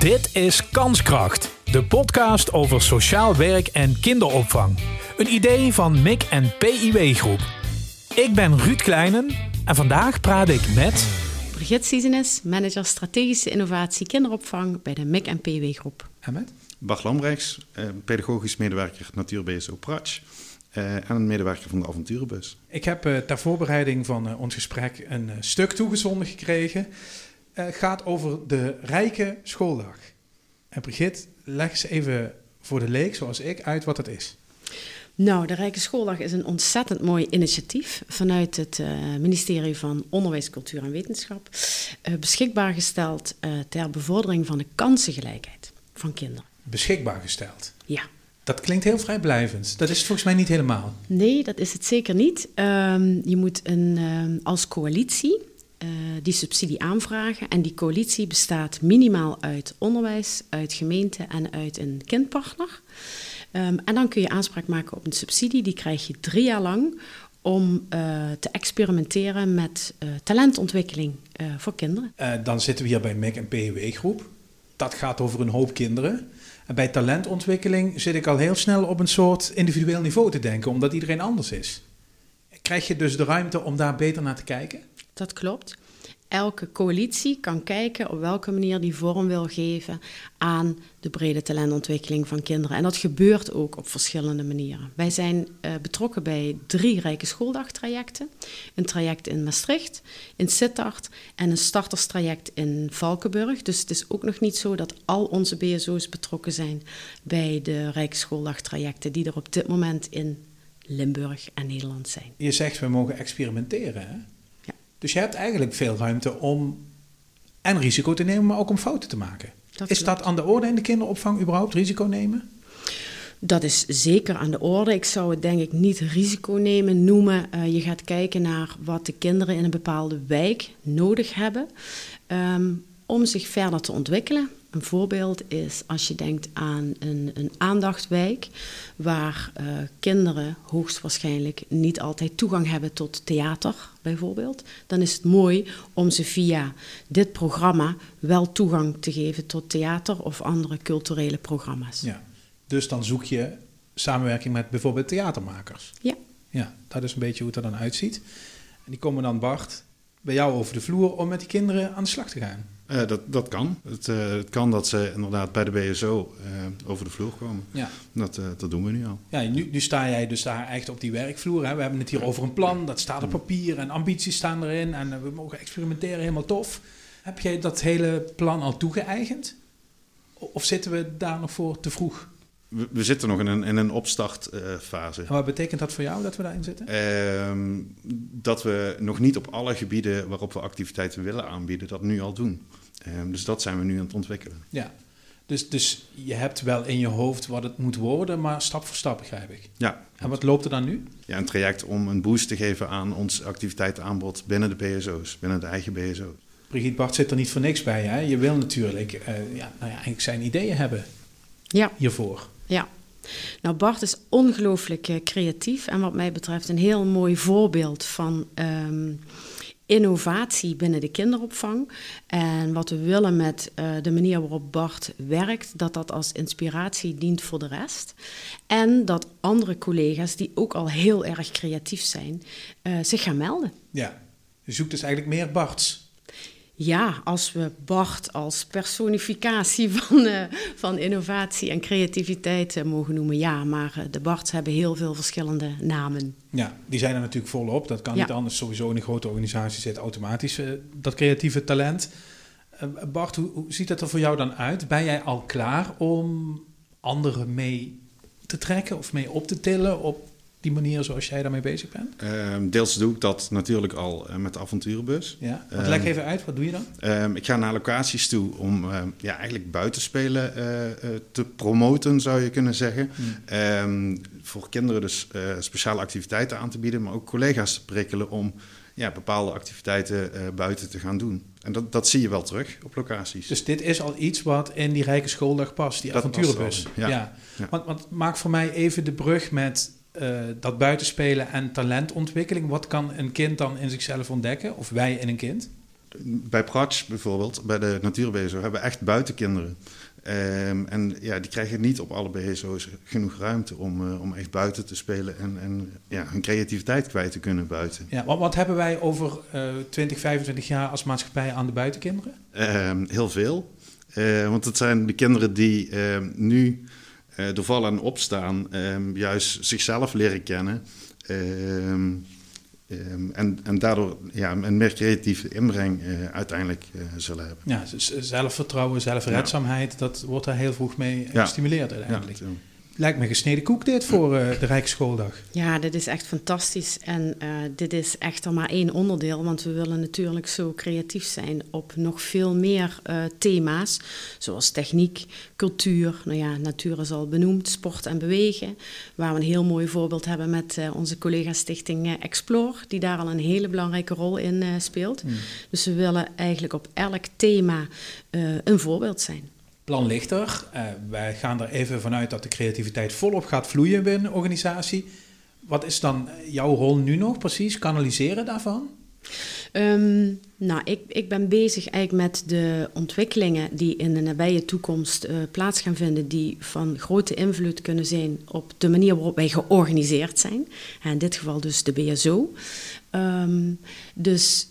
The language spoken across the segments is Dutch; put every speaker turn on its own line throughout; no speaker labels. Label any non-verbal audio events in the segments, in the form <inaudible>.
Dit is Kanskracht, de podcast over sociaal werk en kinderopvang. Een idee van MIC en PIW Groep. Ik ben Ruud Kleinen en vandaag praat ik met...
Brigitte Siezenis, manager strategische innovatie kinderopvang bij de MIC en PIW Groep.
En met?
Bart Lambrechts, eh, pedagogisch medewerker Natuurbeheer Pratsch eh, en een medewerker van de Avonturenbus.
Ik heb uh, ter voorbereiding van uh, ons gesprek een stuk toegezonden gekregen. Het gaat over de rijke schooldag. En Brigitte, leg eens even voor de leek, zoals ik, uit wat het is.
Nou, de Rijke Schooldag is een ontzettend mooi initiatief vanuit het uh, ministerie van Onderwijs, Cultuur en Wetenschap. Uh, beschikbaar gesteld uh, ter bevordering van de kansengelijkheid van kinderen.
Beschikbaar gesteld?
Ja.
Dat klinkt heel vrijblijvend. Dat is het volgens mij niet helemaal.
Nee, dat is het zeker niet. Um, je moet een, um, als coalitie die subsidie aanvragen. En die coalitie bestaat minimaal uit onderwijs, uit gemeente en uit een kindpartner. Um, en dan kun je aanspraak maken op een subsidie. Die krijg je drie jaar lang om uh, te experimenteren met uh, talentontwikkeling voor kinderen.
dan zitten we hier bij MEC en PEW groep. Dat gaat over een hoop kinderen. En bij talentontwikkeling zit ik al heel snel op een soort individueel niveau te denken, omdat iedereen anders is. Krijg je dus de ruimte om daar beter naar te kijken?
Dat klopt elke coalitie kan kijken op welke manier die vorm wil geven aan de brede talentontwikkeling van kinderen. En dat gebeurt ook op verschillende manieren. Wij zijn uh, betrokken bij drie Rijke Schooldagtrajecten. Een traject in Maastricht, in Sittard en een starterstraject in Valkenburg. Dus het is ook nog niet zo dat al onze BSO's betrokken zijn bij de Rijke Schooldagtrajecten die er op dit moment in Limburg en Nederland zijn.
Je zegt we mogen experimenteren, hè? Dus je hebt eigenlijk veel ruimte om en risico te nemen, maar ook om fouten te maken. Dat is dat aan de orde in de kinderopvang überhaupt, risico nemen?
Dat is zeker aan de orde. Ik zou het denk ik niet risico nemen noemen. Uh, je gaat kijken naar wat de kinderen in een bepaalde wijk nodig hebben um, om zich verder te ontwikkelen. Een voorbeeld is als je denkt aan een, een aandachtwijk, waar uh, kinderen hoogstwaarschijnlijk niet altijd toegang hebben tot theater, bijvoorbeeld. Dan is het mooi om ze via dit programma wel toegang te geven tot theater of andere culturele programma's.
Ja, dus dan zoek je samenwerking met bijvoorbeeld theatermakers.
Ja.
Ja, dat is een beetje hoe het er dan uitziet. En die komen dan, Bart, bij jou over de vloer om met die kinderen aan de slag te gaan.
Uh, dat, dat kan. Het, uh, het, kan dat ze inderdaad bij de BSO uh, over de vloer komen.
Ja.
Dat, dat doen we nu al.
Ja, nu, nu sta jij dus daar echt op die werkvloer. Hè? We hebben het hier over een plan, dat staat op papier en ambities staan erin en we mogen experimenteren, helemaal tof. Heb jij dat hele plan al toegeëigend? Of zitten we daar nog voor te vroeg?
We, we zitten nog in een, in een opstartfase.
wat betekent dat voor jou dat we daarin zitten?
Ehm, dat we nog niet op alle gebieden waarop we activiteiten willen aanbieden, dat nu al doen. Um, dus dat zijn we nu aan het ontwikkelen.
Ja, dus, dus je hebt wel in je hoofd wat het moet worden, maar stap voor stap begrijp ik.
Ja.
En wat loopt er dan nu?
Ja, een traject om een boost te geven aan ons activiteitenaanbod binnen de BSO's, binnen de eigen BSO's.
Brigitte Bart zit er niet voor niks bij. Hè? Je wil natuurlijk uh, ja, nou ja, eigenlijk zijn ideeën hebben
ja.
hiervoor.
Nou, Bart is ongelooflijk uh, creatief en wat mij betreft een heel mooi voorbeeld van um, innovatie binnen de kinderopvang. En wat we willen met uh, de manier waarop Bart werkt, dat dat als inspiratie dient voor de rest. En dat andere collega's die ook al heel erg creatief zijn, uh, zich gaan melden.
Ja, je zoekt dus eigenlijk meer Barts.
Ja, als we Bart als personificatie <laughs> van, uh, van innovatie en creativiteit uh, mogen noemen, ja. Maar uh, de Barts hebben heel veel verschillende namen.
Ja, die zijn er natuurlijk volop. Dat kan ja. niet anders. Sowieso in een grote organisatie zit automatisch dat creatieve talent. Bart, hoe, hoe ziet het er voor jou dan uit? Ben jij al klaar om anderen mee te trekken of mee op te tillen op die manier zoals jij daarmee bezig bent?
Um, deels doe ik dat natuurlijk al uh, met de avonturenbus.
Ja, um, leg even uit, wat doe je dan?
Um, ik ga naar locaties toe om ja, eigenlijk buitenspelen uh, te promoten, zou je kunnen zeggen. Hmm. voor kinderen dus speciale activiteiten aan te bieden, maar ook collega's te prikkelen om ja, bepaalde activiteiten buiten te gaan doen. En dat, dat zie je wel terug op locaties.
Dus dit is al iets wat in die rijke schooldag past, die
Dat
avonturenbus.
past ja.
Ja. Want, want maak voor mij even de brug met uh, dat buitenspelen en talentontwikkeling. Wat kan een kind dan in zichzelf ontdekken? Of wij in een kind?
bij Pratsch bijvoorbeeld, bij de natuurbezo, hebben we echt buitenkinderen. Um, en ja, die krijgen niet op alle BSO's genoeg ruimte om, uh, om echt buiten te spelen en, en ja, hun creativiteit kwijt te kunnen buiten.
Ja, wat, wat hebben wij over uh, 20, 25 jaar als maatschappij aan de buitenkinderen?
Um, heel veel. Uh, want het zijn de kinderen die um, nu door vallen en opstaan juist zichzelf leren kennen. Um, en, en daardoor ja, een meer creatieve inbreng uh, uiteindelijk uh, zullen hebben.
Ja, dus zelfvertrouwen, zelfredzaamheid, ja. dat wordt daar heel vroeg mee ja. gestimuleerd uiteindelijk. Ja, Lijkt me gesneden koek dit voor uh, de Rijksschooldag.
Ja, dit is echt fantastisch. En uh, dit is echter maar één onderdeel, want we willen natuurlijk zo creatief zijn op nog veel meer uh, thema's, zoals techniek, cultuur, nou ja, natuur is al benoemd, sport en bewegen, waar we een heel mooi voorbeeld hebben met onze collega-stichting Explore, die daar al een hele belangrijke rol in speelt. Hmm. Dus we willen eigenlijk op elk thema een voorbeeld zijn
plan ligt er. Uh, wij gaan er even vanuit dat de creativiteit volop gaat vloeien binnen organisatie. Wat is dan jouw rol nu nog precies? Kanaliseren daarvan?
Um, nou, ik, ik ben bezig eigenlijk met de ontwikkelingen die in de nabije toekomst uh, plaats gaan vinden, die van grote invloed kunnen zijn op de manier waarop wij georganiseerd zijn. En in dit geval dus de BSO. Um, dus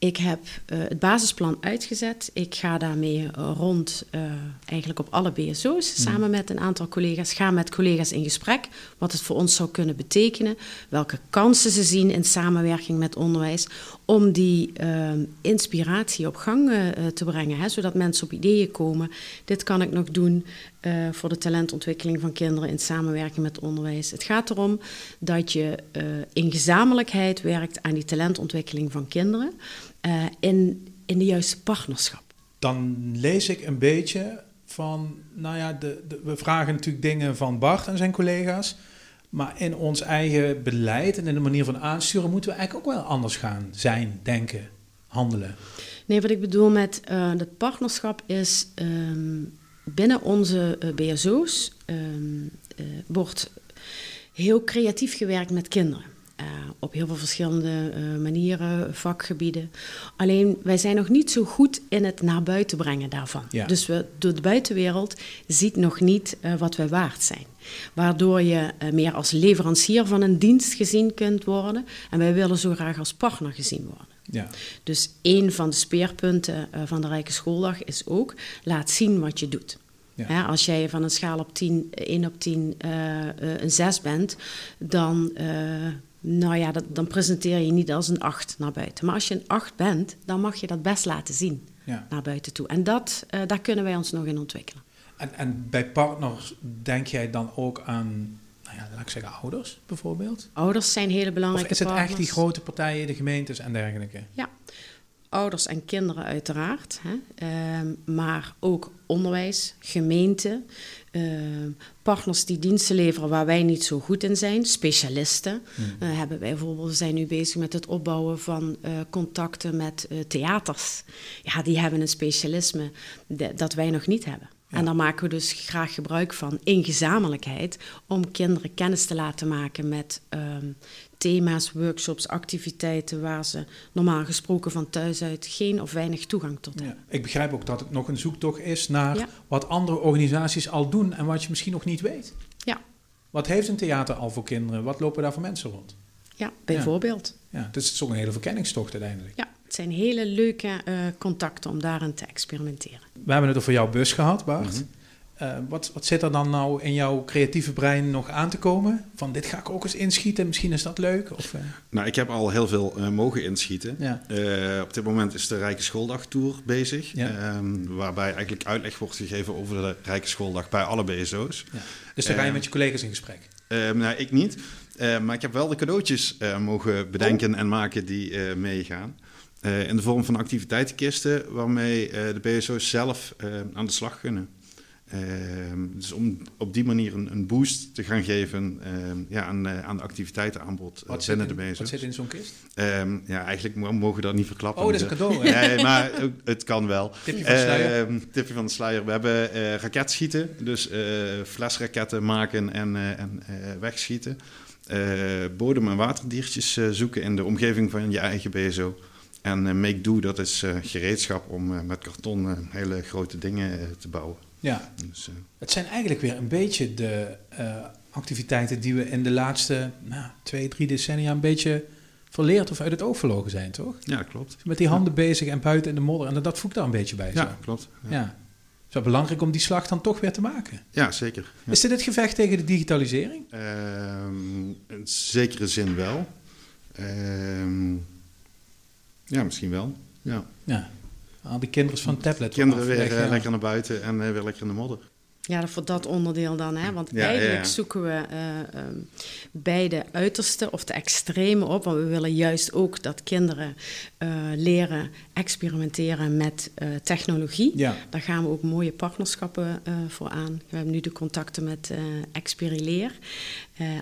ik heb uh, het basisplan uitgezet. Ik ga daarmee uh, rond uh, eigenlijk op alle BSO's mm. samen met een aantal collega's. Ga met collega's in gesprek wat het voor ons zou kunnen betekenen. Welke kansen ze zien in samenwerking met onderwijs. Om die inspiratie op gang te brengen. Hè, zodat mensen op ideeën komen. Dit kan ik nog doen voor de talentontwikkeling van kinderen in samenwerking met onderwijs. Het gaat erom dat je in gezamenlijkheid werkt aan die talentontwikkeling van kinderen uh, in, in de juiste partnerschap.
Dan lees ik een beetje van, nou ja, de, de, we vragen natuurlijk dingen van Bart en zijn collega's. Maar in ons eigen beleid en in de manier van aansturen moeten we eigenlijk ook wel anders gaan zijn, denken, handelen.
Nee, wat ik bedoel met uh, het partnerschap is um, binnen onze uh, BSO's um, uh, wordt heel creatief gewerkt met kinderen. Uh, op heel veel verschillende uh, manieren, vakgebieden. Alleen wij zijn nog niet zo goed in het naar buiten brengen daarvan. Ja. Dus we, de buitenwereld ziet nog niet uh, wat wij waard zijn. Waardoor je meer als leverancier van een dienst gezien kunt worden. En wij willen zo graag als partner gezien worden. Ja. Dus een van de speerpunten van de Rijke Schooldag is ook: laat zien wat je doet. Ja. Ja, als jij van een schaal op 10, 1 op 10 een 6 bent, dan nou ja, dat, dan presenteer je niet als een 8 naar buiten. Maar als je een 8 bent, dan mag je dat best laten zien ja. naar buiten toe. En dat, uh, daar kunnen wij ons nog in ontwikkelen.
En, en bij partners denk jij dan ook aan, nou ja, laat ik zeggen, ouders bijvoorbeeld?
Ouders zijn hele belangrijke
Of is het
partners.
echt die grote partijen, de gemeentes en dergelijke?
Ja, ouders en kinderen uiteraard. Hè? Uh, maar ook onderwijs, gemeente, uh, partners die diensten leveren waar wij niet zo goed in zijn, specialisten. Hmm. Uh, hebben wij bijvoorbeeld, we zijn nu bezig met het opbouwen van uh, contacten met theaters. Ja, die hebben een specialisme dat wij nog niet hebben. Ja. En daar maken we dus graag gebruik van in gezamenlijkheid om kinderen kennis te laten maken met um, thema's, workshops, activiteiten waar ze normaal gesproken van thuis uit geen of weinig toegang tot hebben.
Ja, ik begrijp ook dat het nog een zoektocht is naar ja. wat andere organisaties al doen en wat je misschien nog niet weet.
Ja.
Wat heeft een theater al voor kinderen? Wat lopen daar voor mensen rond?
Ja, bijvoorbeeld.
Ja, dus het is ook een hele verkenningstocht uiteindelijk.
Ja, het zijn hele leuke uh, contacten om daarin te experimenteren.
We hebben het over jouw bus gehad, Bart. Mm -hmm. Uh, wat, wat zit er dan nou in jouw creatieve brein nog aan te komen? Van dit ga ik ook eens inschieten, misschien is dat leuk? Of, uh...
Nou, ik heb al heel veel uh, mogen inschieten. Ja. op dit moment is de Rijke Schooldag Tour bezig. Ja. Um, waarbij eigenlijk uitleg wordt gegeven over de Rijke Schooldag bij alle BSO's. Ja.
Dus dan ga je met je collega's in gesprek?
nou, ik niet. maar ik heb wel de cadeautjes mogen bedenken oh. en maken die meegaan. in de vorm van activiteitenkisten waarmee de BSO's zelf aan de slag kunnen. Uh, dus om op die manier een, een boost te gaan geven uh, ja, aan, uh, aan de activiteitenaanbod
wat zit in, Wat zit in zo'n kist?
Um, ja, eigenlijk mogen we dat niet verklappen.
Oh, dat is een cadeau. <laughs>
nee, maar het kan wel.
Tipje van de sluier.
Ehm, tipje van de sluier. We hebben uh, raketschieten, dus flesraketten maken en, en wegschieten. bodem- en waterdiertjes zoeken in de omgeving van je eigen BSO. En Make Do, dat is gereedschap om met karton hele grote dingen te bouwen.
Ja, dus, het zijn eigenlijk weer een beetje de activiteiten die we in de laatste nou, twee, drie decennia een beetje verleerd of uit het oog verloren zijn, toch?
Ja, klopt.
Met die handen bezig en buiten in de modder. En dat voegt daar een beetje bij.
Ja, klopt.
Ja. ja. Het is wel belangrijk om die slag dan toch weer te maken.
Ja, zeker.
Is dit het gevecht tegen de digitalisering?
Um, in zekere zin wel. Ehm, ja, misschien wel. Ja.
ja. Al die kinderen van tablet.
Kinderen weer eh, lekker naar buiten en uh, weer lekker in de modder.
Ja, voor dat onderdeel dan. Hè? Want eigenlijk zoeken we uh, um, beide uiterste of de extreme op. Want we willen juist ook dat kinderen uh, leren experimenteren met uh, technologie. Ja. Daar gaan we ook mooie partnerschappen voor aan. We hebben nu de contacten met Experileer.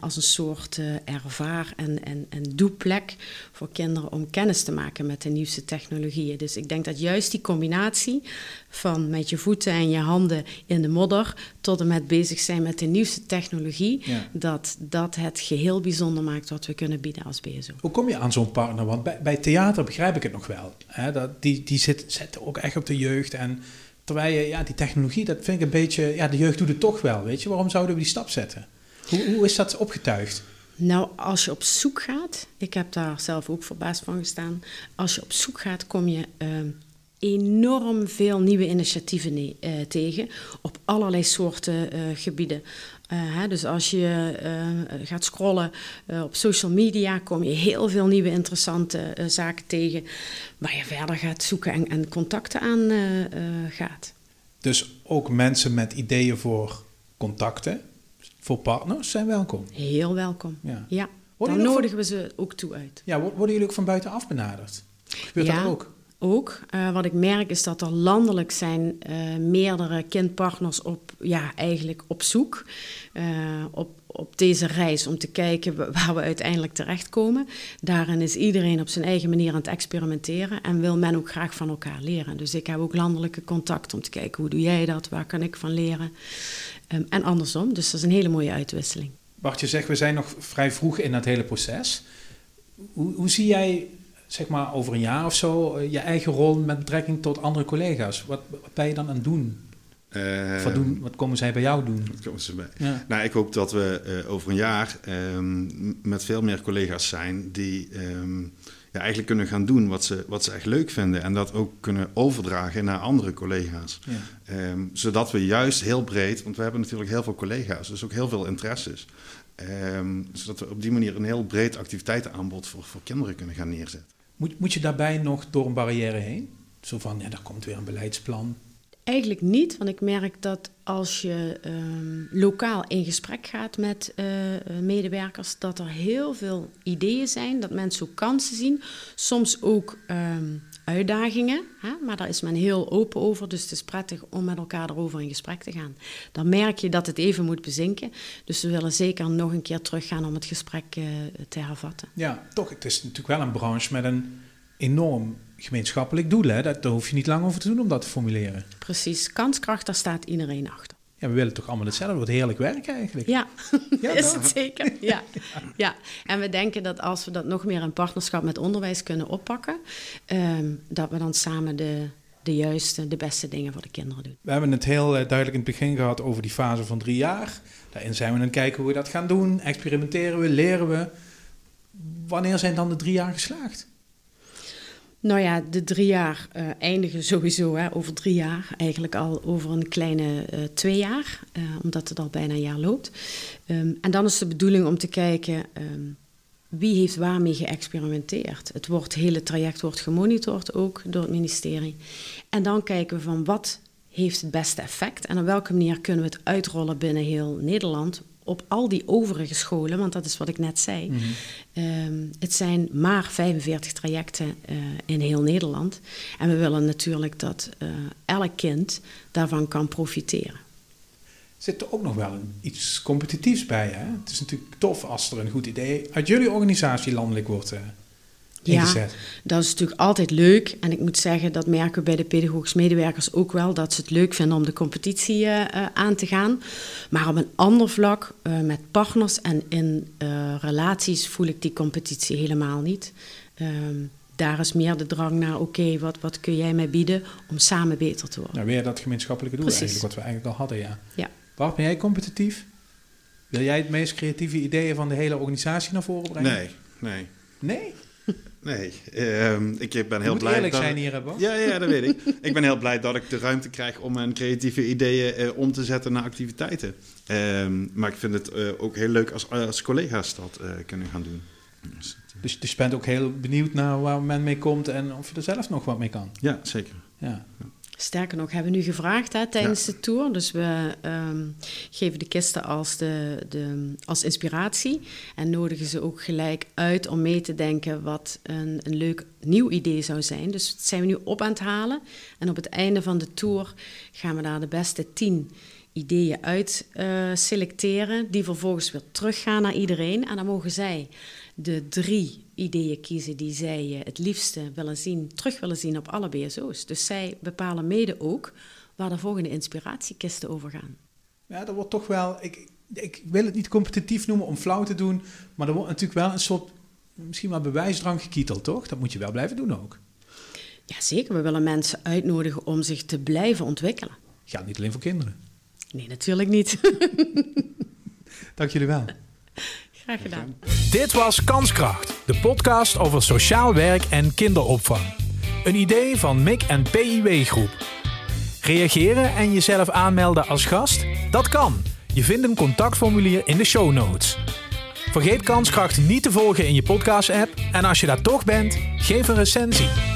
Als een soort ervaar- en, en, en doeplek voor kinderen om kennis te maken met de nieuwste technologieën. Dus ik denk dat juist die combinatie van met je voeten en je handen in de modder tot en met bezig zijn met de nieuwste technologie, dat dat het geheel bijzonder maakt wat we kunnen bieden als BSO.
Hoe kom je aan zo'n partner? Want bij, bij theater begrijp ik het nog wel. Hè? Dat, die die zit, zetten ook echt op de jeugd. En terwijl je, ja, die technologie, dat vind ik een beetje, ja, de jeugd doet het toch wel. Weet je, waarom zouden we die stap zetten? Hoe, hoe is dat opgetuigd?
Nou, als je op zoek gaat, ik heb daar zelf ook verbaasd van gestaan. Als je op zoek gaat, kom je ehm, enorm veel nieuwe initiatieven uh, tegen op allerlei soorten uh, gebieden. Uh, hè, dus als je gaat scrollen op social media, kom je heel veel nieuwe interessante zaken tegen waar je verder gaat zoeken en, en contacten aan gaat.
Dus ook mensen met ideeën voor contacten, voor partners, zijn welkom?
Heel welkom, ja. ja. Dan nodigen we ze ook toe uit.
Ja, worden jullie ook van buitenaf benaderd? Gebeurt ja. dat ook?
ook. Uh, wat ik merk is dat er landelijk zijn uh, meerdere kindpartners op, ja, eigenlijk op zoek uh, op, op deze reis om te kijken waar we uiteindelijk terechtkomen. Daarin is iedereen op zijn eigen manier aan het experimenteren en wil men ook graag van elkaar leren. Dus ik heb ook landelijke contact om te kijken hoe doe jij dat, waar kan ik van leren um, en andersom. Dus dat is een hele mooie uitwisseling.
Bart, je zegt we zijn nog vrij vroeg in dat hele proces. Hoe, hoe zie jij zeg maar over een jaar of zo eh, je eigen rol met betrekking tot andere collega's? Wat, wat ben je dan aan het doen? Uh, wat, doen, wat komen zij bij jou doen?
Wat komen ze bij? Ja. Nou, ik hoop dat we uh, over een jaar um, met veel meer collega's zijn die um, ja, eigenlijk kunnen gaan doen wat ze, wat ze echt leuk vinden. En dat ook kunnen overdragen naar andere collega's. Ja. Um, zodat we juist heel breed, want we hebben natuurlijk heel veel collega's, dus ook heel veel interesses. zodat we op die manier een heel breed activiteitenaanbod voor, voor kinderen kunnen gaan neerzetten.
Moet, moet je daarbij nog door een barrière heen? Zo van, ja, daar komt weer een beleidsplan.
Eigenlijk niet, want ik merk dat als je um, lokaal in gesprek gaat met uh, medewerkers, dat er heel veel ideeën zijn, dat mensen ook kansen zien. Soms ook um, uitdagingen, hè? maar daar is men heel open over. Dus het is prettig om met elkaar erover in gesprek te gaan. Dan merk je dat het even moet bezinken. Dus we willen zeker nog een keer teruggaan om het gesprek uh, te hervatten.
Ja, toch. Het is natuurlijk wel een branche met een enorm gemeenschappelijk doel. Hè? Daar hoef je niet lang over te doen om dat te formuleren.
Precies. Kanskracht, daar staat iedereen achter.
Ja, we willen toch allemaal hetzelfde. Wat heerlijk werk eigenlijk.
Ja, <laughs> ja <laughs> is het zeker. Ja. ja. En we denken dat als we dat nog meer in partnerschap met onderwijs kunnen oppakken, um, dat we dan samen de, de juiste, de beste dingen voor de kinderen doen.
We hebben het heel uh, duidelijk in het begin gehad over die fase van drie jaar. Daarin zijn we aan het kijken hoe we dat gaan doen. Experimenteren we, leren we. Wanneer zijn dan de drie jaar geslaagd?
Nou ja, de drie jaar uh, eindigen sowieso hè, over drie jaar. Eigenlijk al over een kleine uh, twee jaar, uh, omdat het al bijna een jaar loopt. Um, en dan is de bedoeling om te kijken um, wie heeft waarmee geëxperimenteerd. Het, wordt, het hele traject wordt gemonitord ook door het ministerie. En dan kijken we van wat heeft het beste effect en op welke manier kunnen we het uitrollen binnen heel Nederland op al die overige scholen, want dat is wat ik net zei. Mm -hmm. het zijn maar 45 trajecten uh, in heel Nederland. En we willen natuurlijk dat uh, elk kind daarvan kan profiteren.
Zit er ook nog wel een, iets competitiefs bij? Hè? Het is natuurlijk tof als er een goed idee uit jullie organisatie landelijk wordt
ja, dat is natuurlijk altijd leuk. En ik moet zeggen, dat merken we bij de pedagogisch medewerkers ook wel, dat ze het leuk vinden om de competitie uh, aan te gaan. Maar op een ander vlak, uh, met partners en in uh, relaties, voel ik die competitie helemaal niet. Um, daar is meer de drang naar, oké, wat, wat kun jij mij bieden om samen beter te worden.
Nou, weer dat gemeenschappelijke doel
Precies.
eigenlijk, wat we eigenlijk al hadden, ja.
Ja.
Bart, ben jij competitief? Wil jij het meest creatieve ideeën van de hele organisatie naar voren brengen?
Nee, nee.
Nee?
Nee, Ehm, ik ben heel
moet
blij
eerlijk
dat
zijn hier, hè, Bart?
Ja, ja, dat weet ik. Ik ben heel blij dat ik de ruimte krijg om mijn creatieve ideeën eh, om te zetten naar activiteiten. Ehm, maar ik vind het eh, ook heel leuk als, als collega's dat eh, kunnen gaan doen. Dus,
Dus, dus je bent ook heel benieuwd naar waar men mee komt en of je er zelf nog wat mee kan.
ja, zeker.
Ja.
Sterker nog, hebben we nu gevraagd hè, tijdens de tour. Dus we ehm, geven de kisten als, de, de, als inspiratie. En nodigen ze ook gelijk uit om mee te denken wat een, een leuk nieuw idee zou zijn. Dus dat zijn we nu op aan het halen. En op het einde van de tour gaan we daar de beste tien ideeën uit eh, selecteren. Die vervolgens weer teruggaan naar iedereen. En dan mogen zij de drie ideeën kiezen die zij eh, het liefste willen zien, terug willen zien op alle BSO's. Dus zij bepalen mede ook waar de volgende inspiratiekisten over gaan.
Ja, dat wordt toch wel... Ik, ik wil het niet competitief noemen om flauw te doen, maar er wordt natuurlijk wel een soort, misschien wel bewijsdrang gekieteld, toch? Dat moet je wel blijven doen ook.
Ja, zeker. We willen mensen uitnodigen om zich te blijven ontwikkelen.
Geldt niet alleen voor kinderen.
Nee, natuurlijk niet. <laughs>
Dank jullie wel.
Graag gedaan.
Dit was Kanskracht, de podcast over sociaal werk en kinderopvang. Een idee van MIC en PIW Groep. Reageren en jezelf aanmelden als gast? Dat kan. Je vindt een contactformulier in de show notes. Vergeet Kanskracht niet te volgen in je podcast-app en als je daar toch bent, geef een recensie.